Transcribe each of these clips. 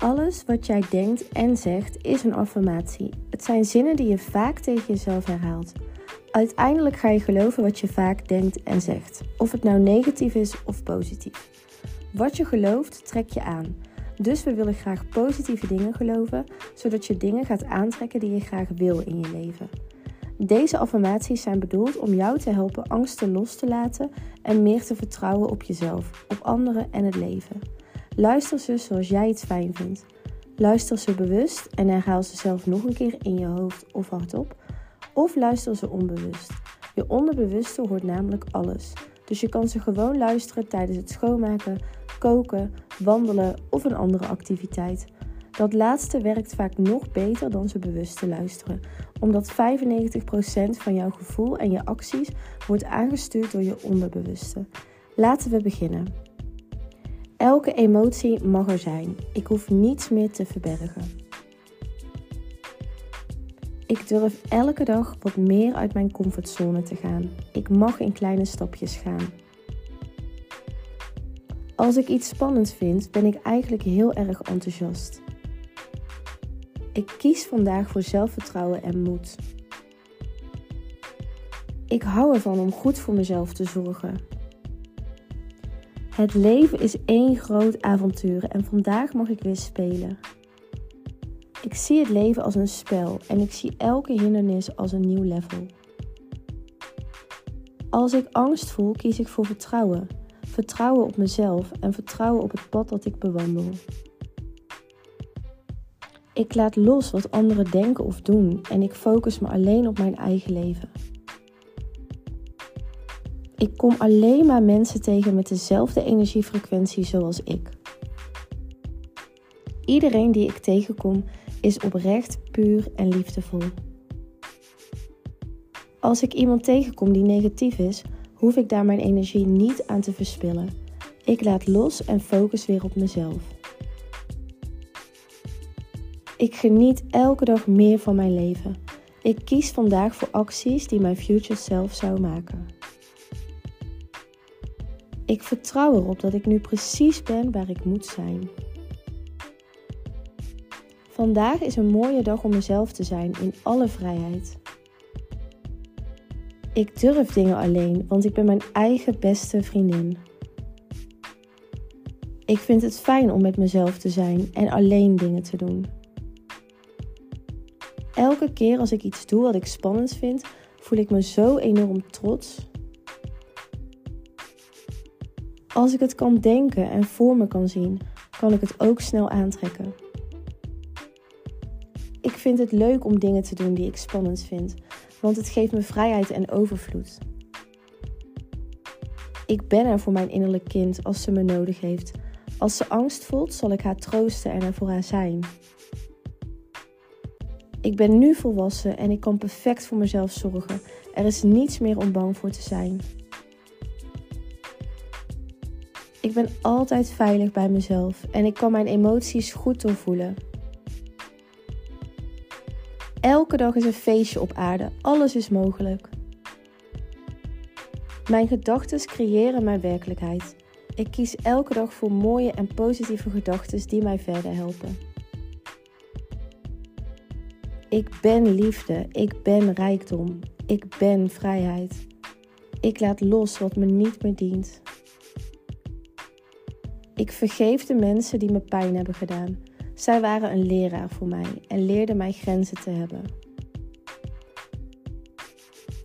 Alles wat jij denkt en zegt is een affirmatie. Het zijn zinnen die je vaak tegen jezelf herhaalt. Uiteindelijk ga je geloven wat je vaak denkt en zegt, of het nou negatief is of positief. Wat je gelooft, trek je aan. Dus we willen graag positieve dingen geloven, zodat je dingen gaat aantrekken die je graag wil in je leven. Deze affirmaties zijn bedoeld om jou te helpen angsten los te laten en meer te vertrouwen op jezelf, op anderen en het leven. Luister ze zoals jij het fijn vindt. Luister ze bewust en herhaal ze zelf nog een keer in je hoofd of hardop. Of luister ze onbewust. Je onderbewuste hoort namelijk alles. Dus je kan ze gewoon luisteren tijdens het schoonmaken, koken, wandelen of een andere activiteit. Dat laatste werkt vaak nog beter dan ze bewust te luisteren, omdat 95% van jouw gevoel en je acties wordt aangestuurd door je onderbewuste. Laten we beginnen. Elke emotie mag er zijn. Ik hoef niets meer te verbergen. Ik durf elke dag wat meer uit mijn comfortzone te gaan. Ik mag in kleine stapjes gaan. Als ik iets spannend vind, ben ik eigenlijk heel erg enthousiast. Ik kies vandaag voor zelfvertrouwen en moed. Ik hou ervan om goed voor mezelf te zorgen. Het leven is één groot avontuur en vandaag mag ik weer spelen. Ik zie het leven als een spel en ik zie elke hindernis als een nieuw level. Als ik angst voel, kies ik voor vertrouwen. Vertrouwen op mezelf en vertrouwen op het pad dat ik bewandel. Ik laat los wat anderen denken of doen en ik focus me alleen op mijn eigen leven. Ik kom alleen maar mensen tegen met dezelfde energiefrequentie zoals ik. Iedereen die ik tegenkom is oprecht, puur en liefdevol. Als ik iemand tegenkom die negatief is, hoef ik daar mijn energie niet aan te verspillen. Ik laat los en focus weer op mezelf. Ik geniet elke dag meer van mijn leven. Ik kies vandaag voor acties die mijn future self zou maken. Ik vertrouw erop dat ik nu precies ben waar ik moet zijn. Vandaag is een mooie dag om mezelf te zijn in alle vrijheid. Ik durf dingen alleen, want ik ben mijn eigen beste vriendin. Ik vind het fijn om met mezelf te zijn en alleen dingen te doen. Elke keer als ik iets doe wat ik spannend vind, voel ik me zo enorm trots. Als ik het kan denken en voor me kan zien, kan ik het ook snel aantrekken. Ik vind het leuk om dingen te doen die ik spannend vind, want het geeft me vrijheid en overvloed. Ik ben er voor mijn innerlijk kind als ze me nodig heeft. Als ze angst voelt, zal ik haar troosten en er voor haar zijn. Ik ben nu volwassen en ik kan perfect voor mezelf zorgen. Er is niets meer om bang voor te zijn. Ik ben altijd veilig bij mezelf en ik kan mijn emoties goed doorvoelen. Elke dag is een feestje op aarde, alles is mogelijk. Mijn gedachten creëren mijn werkelijkheid. Ik kies elke dag voor mooie en positieve gedachten die mij verder helpen. Ik ben liefde, ik ben rijkdom, ik ben vrijheid. Ik laat los wat me niet meer dient. Ik vergeef de mensen die me pijn hebben gedaan. Zij waren een leraar voor mij en leerden mij grenzen te hebben.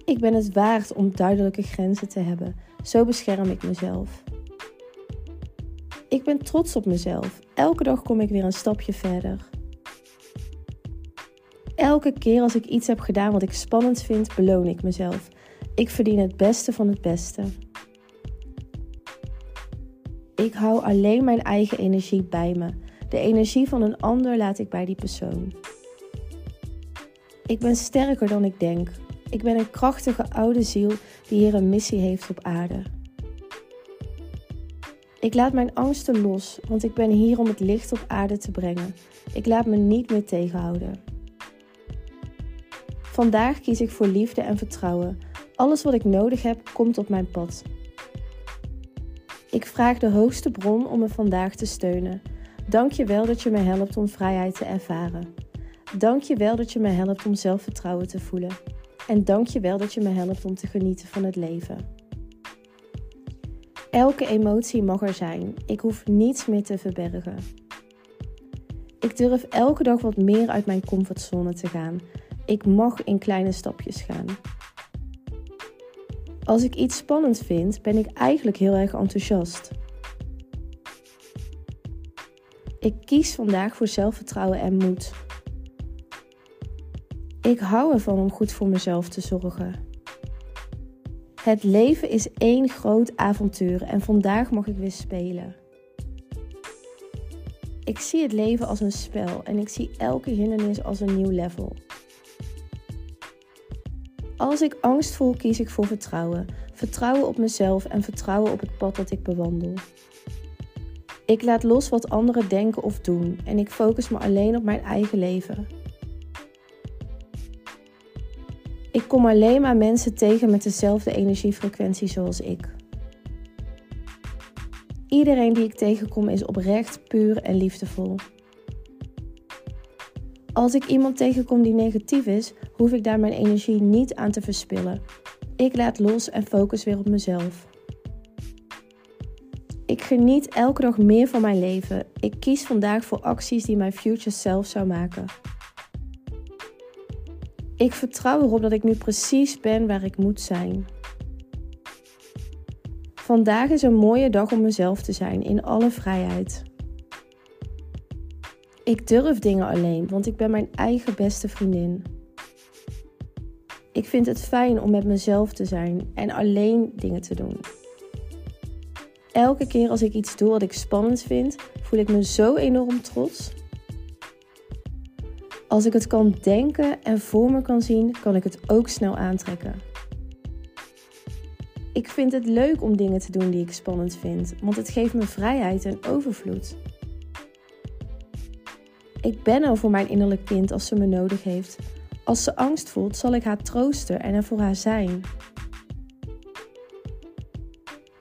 Ik ben het waard om duidelijke grenzen te hebben. Zo bescherm ik mezelf. Ik ben trots op mezelf. Elke dag kom ik weer een stapje verder. Elke keer als ik iets heb gedaan wat ik spannend vind, beloon ik mezelf. Ik verdien het beste van het beste. Ik hou alleen mijn eigen energie bij me. De energie van een ander laat ik bij die persoon. Ik ben sterker dan ik denk. Ik ben een krachtige oude ziel die hier een missie heeft op aarde. Ik laat mijn angsten los, want ik ben hier om het licht op aarde te brengen. Ik laat me niet meer tegenhouden. Vandaag kies ik voor liefde en vertrouwen. Alles wat ik nodig heb, komt op mijn pad. Ik vraag de hoogste bron om me vandaag te steunen. Dank je wel dat je me helpt om vrijheid te ervaren. Dank je wel dat je me helpt om zelfvertrouwen te voelen. En dank je wel dat je me helpt om te genieten van het leven. Elke emotie mag er zijn. Ik hoef niets meer te verbergen. Ik durf elke dag wat meer uit mijn comfortzone te gaan. Ik mag in kleine stapjes gaan. Als ik iets spannend vind, ben ik eigenlijk heel erg enthousiast. Ik kies vandaag voor zelfvertrouwen en moed. Ik hou ervan om goed voor mezelf te zorgen. Het leven is één groot avontuur en vandaag mag ik weer spelen. Ik zie het leven als een spel en ik zie elke hindernis als een nieuw level. Als ik angst voel, kies ik voor vertrouwen. Vertrouwen op mezelf en vertrouwen op het pad dat ik bewandel. Ik laat los wat anderen denken of doen en ik focus me alleen op mijn eigen leven. Ik kom alleen maar mensen tegen met dezelfde energiefrequentie zoals ik. Iedereen die ik tegenkom is oprecht, puur en liefdevol. Als ik iemand tegenkom die negatief is, hoef ik daar mijn energie niet aan te verspillen. Ik laat los en focus weer op mezelf. Ik geniet elke dag meer van mijn leven. Ik kies vandaag voor acties die mijn future self zou maken. Ik vertrouw erop dat ik nu precies ben waar ik moet zijn. Vandaag is een mooie dag om mezelf te zijn in alle vrijheid. Ik durf dingen alleen, want ik ben mijn eigen beste vriendin. Ik vind het fijn om met mezelf te zijn en alleen dingen te doen. Elke keer als ik iets doe wat ik spannend vind, voel ik me zo enorm trots. Als ik het kan denken en voor me kan zien, kan ik het ook snel aantrekken. Ik vind het leuk om dingen te doen die ik spannend vind, want het geeft me vrijheid en overvloed. Ik ben er voor mijn innerlijk kind als ze me nodig heeft. Als ze angst voelt, zal ik haar troosten en er voor haar zijn.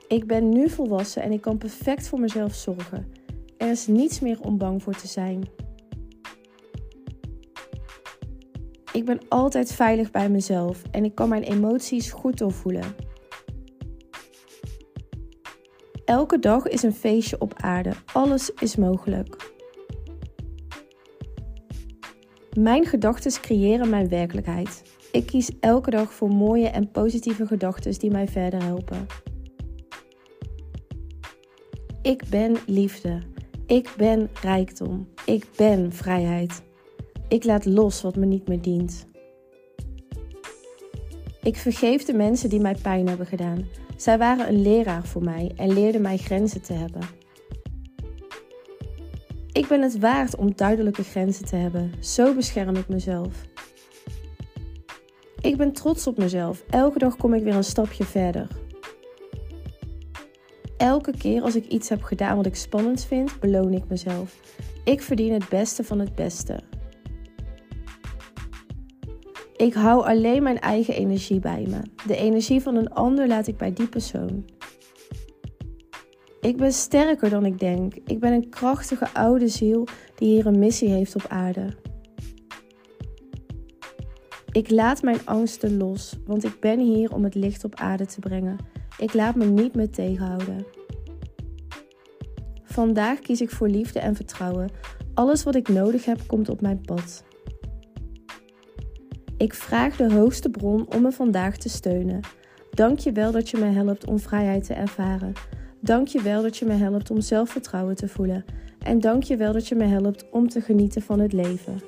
Ik ben nu volwassen en ik kan perfect voor mezelf zorgen. Er is niets meer om bang voor te zijn. Ik ben altijd veilig bij mezelf en ik kan mijn emoties goed doorvoelen. Elke dag is een feestje op aarde. Alles is mogelijk. Mijn gedachten creëren mijn werkelijkheid. Ik kies elke dag voor mooie en positieve gedachten die mij verder helpen. Ik ben liefde. Ik ben rijkdom. Ik ben vrijheid. Ik laat los wat me niet meer dient. Ik vergeef de mensen die mij pijn hebben gedaan. Zij waren een leraar voor mij en leerden mij grenzen te hebben. Ik ben het waard om duidelijke grenzen te hebben. Zo bescherm ik mezelf. Ik ben trots op mezelf. Elke dag kom ik weer een stapje verder. Elke keer als ik iets heb gedaan wat ik spannend vind, beloon ik mezelf. Ik verdien het beste van het beste. Ik hou alleen mijn eigen energie bij me. De energie van een ander laat ik bij die persoon. Ik ben sterker dan ik denk. Ik ben een krachtige oude ziel die hier een missie heeft op aarde. Ik laat mijn angsten los, want ik ben hier om het licht op aarde te brengen. Ik laat me niet meer tegenhouden. Vandaag kies ik voor liefde en vertrouwen. Alles wat ik nodig heb, komt op mijn pad. Ik vraag de hoogste bron om me vandaag te steunen. Dank je wel dat je me helpt om vrijheid te ervaren. Dank je wel dat je me helpt om zelfvertrouwen te voelen. En dank je wel dat je me helpt om te genieten van het leven.